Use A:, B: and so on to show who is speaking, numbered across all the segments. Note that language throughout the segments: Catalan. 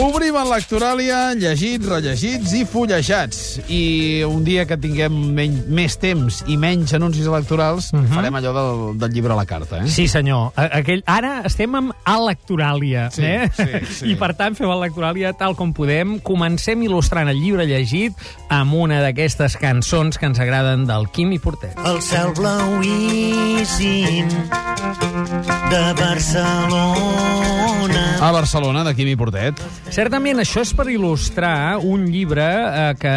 A: Obrim en lectoràlia llegits, rellegits i fullejats. I un dia que tinguem menys, més temps i menys anuncis electorals, farem allò del, del llibre a la carta, eh?
B: Sí, senyor. Aquell... Ara estem amb electoràlia,
A: Sí,
B: eh?
A: sí, sí.
B: I, per tant, fem electoràlia tal com podem. Comencem il·lustrant el llibre llegit amb una d'aquestes cançons que ens agraden del Quim i Portet.
C: El cel blauíssim de Barcelona.
A: A Barcelona, de Quimi Portet.
B: Certament, això és per il·lustrar un llibre eh, que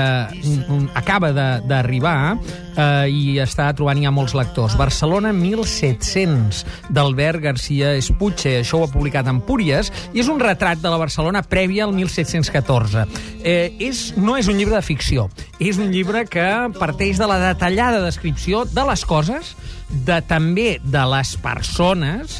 B: acaba de- d'arribar eh, i està trobant ja molts lectors. Barcelona 1700, d'Albert García Espuche. Això ho ha publicat Empúries i és un retrat de la Barcelona prèvia al 1714. Eh, és, no és un llibre de ficció, és un llibre que parteix de la detallada descripció de les coses, de també de les persones,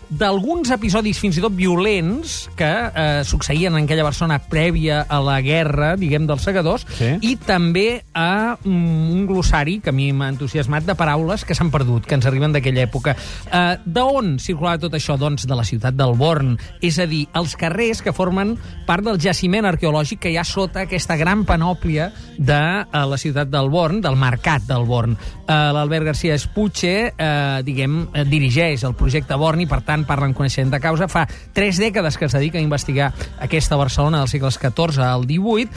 B: d'alguns episodis fins i tot violents que eh, succeïen en aquella Barcelona prèvia a la guerra, diguem, dels segadors,
A: Sí.
B: i també a mm, un glossari que a mi m'ha entusiasmat de paraules que s'han perdut, que ens arriben d'aquella època. Eh, D'on circulava tot això? Doncs de la ciutat del Born, és a dir, els carrers que formen part del jaciment arqueològic que hi ha sota aquesta gran panòplia de eh, la ciutat del Born, del mercat del Born. Eh, L'Albert García Espuche, eh, diguem, eh, dirigeix el projecte Born i, per tant, parla en coneixement de causa. Fa tres dècades que es dedica a investigar aquesta Barcelona dels segles XIV al XVIII.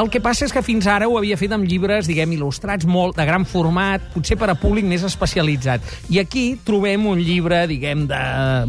B: El que passa és que fins ara ho havia fet amb llibres, diguem, il·lustrats molt, de gran format, potser per a públic més especialitzat. I aquí trobem un llibre, diguem, de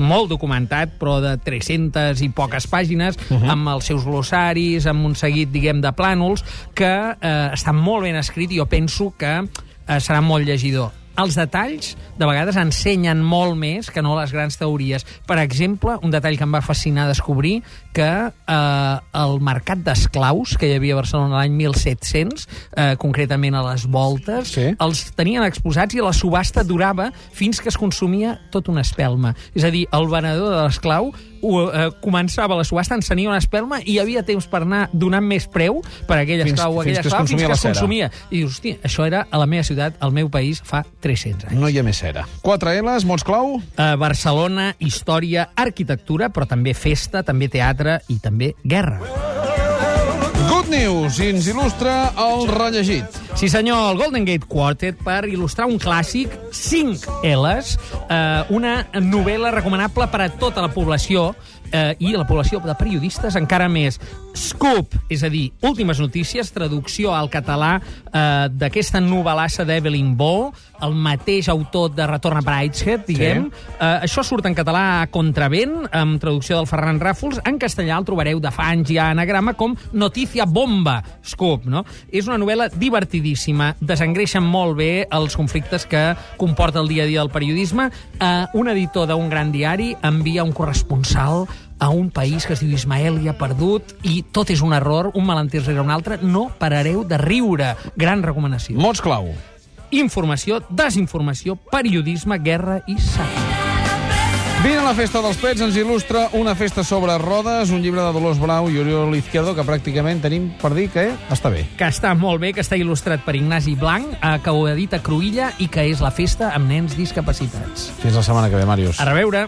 B: molt documentat, però de 300 i poques pàgines, uh -huh. amb els seus glossaris, amb un seguit, diguem, de plànols, que eh, està molt ben escrit i jo penso que eh, serà molt llegidor. Els detalls, de vegades, ensenyen molt més que no les grans teories. Per exemple, un detall que em va fascinar descobrir, que eh, el mercat d'esclaus que hi havia a Barcelona l'any 1700, eh, concretament a les voltes,
A: Sí.
B: els tenien exposats i la subhasta durava fins que es consumia tot una espelma. És a dir, el venedor de l'esclau eh, començava la subhasta, encenia una espelma i hi havia temps per anar donant més preu per aquell
A: Fins-
B: esclau o
A: fins
B: aquella
A: que es
B: esclau fins
A: consumia
B: que es consumia. I dius, hòstia, això era a la meva ciutat, al meu país, fa 300 anys.
A: No hi ha més cera. Quatre L's, mots clau.
B: A Barcelona, història, arquitectura, però també festa, també teatre i també guerra.
A: Good News, i ens il·lustra el rellegit.
B: Sí, senyor, el Golden Gate Quartet per il·lustrar un clàssic, 5 L's, eh, una novel·la recomanable per a tota la població eh, i la població de periodistes encara més. Scoop, és a dir, últimes notícies, traducció al català eh, d'aquesta novel·lassa d'Evelyn Baugh, el mateix autor de Retorn a Brideshead, diguem.
A: Sí.
B: Eh, això surt en català a contravent, amb traducció del Ferran Ràfols. En castellà el trobareu de fa anys ja a anagrama com Notícia Bomba, Scoop, no? És una novel·la divertidíssima, desengreixen molt bé els conflictes que comporta el dia a dia del periodisme. Eh, un editor d'un gran diari envia un corresponsal a un país que es diu Ismael i ha perdut i tot és un error, un malentès rere un altre, no parareu de riure. Gran recomanació.
A: Mots clau.
B: Informació, desinformació, periodisme, guerra i sàtira.
A: Vine a la Festa dels Pets, ens il·lustra una festa sobre rodes, un llibre de Dolors Blau i Oriol Izquierdo que pràcticament tenim per dir que està bé.
B: que està molt bé, que està il·lustrat per Ignasi Blanc, eh, que ho edita Cruïlla i que és la festa amb nens discapacitats.
A: Fins la setmana que ve, Màrius.
B: A reveure!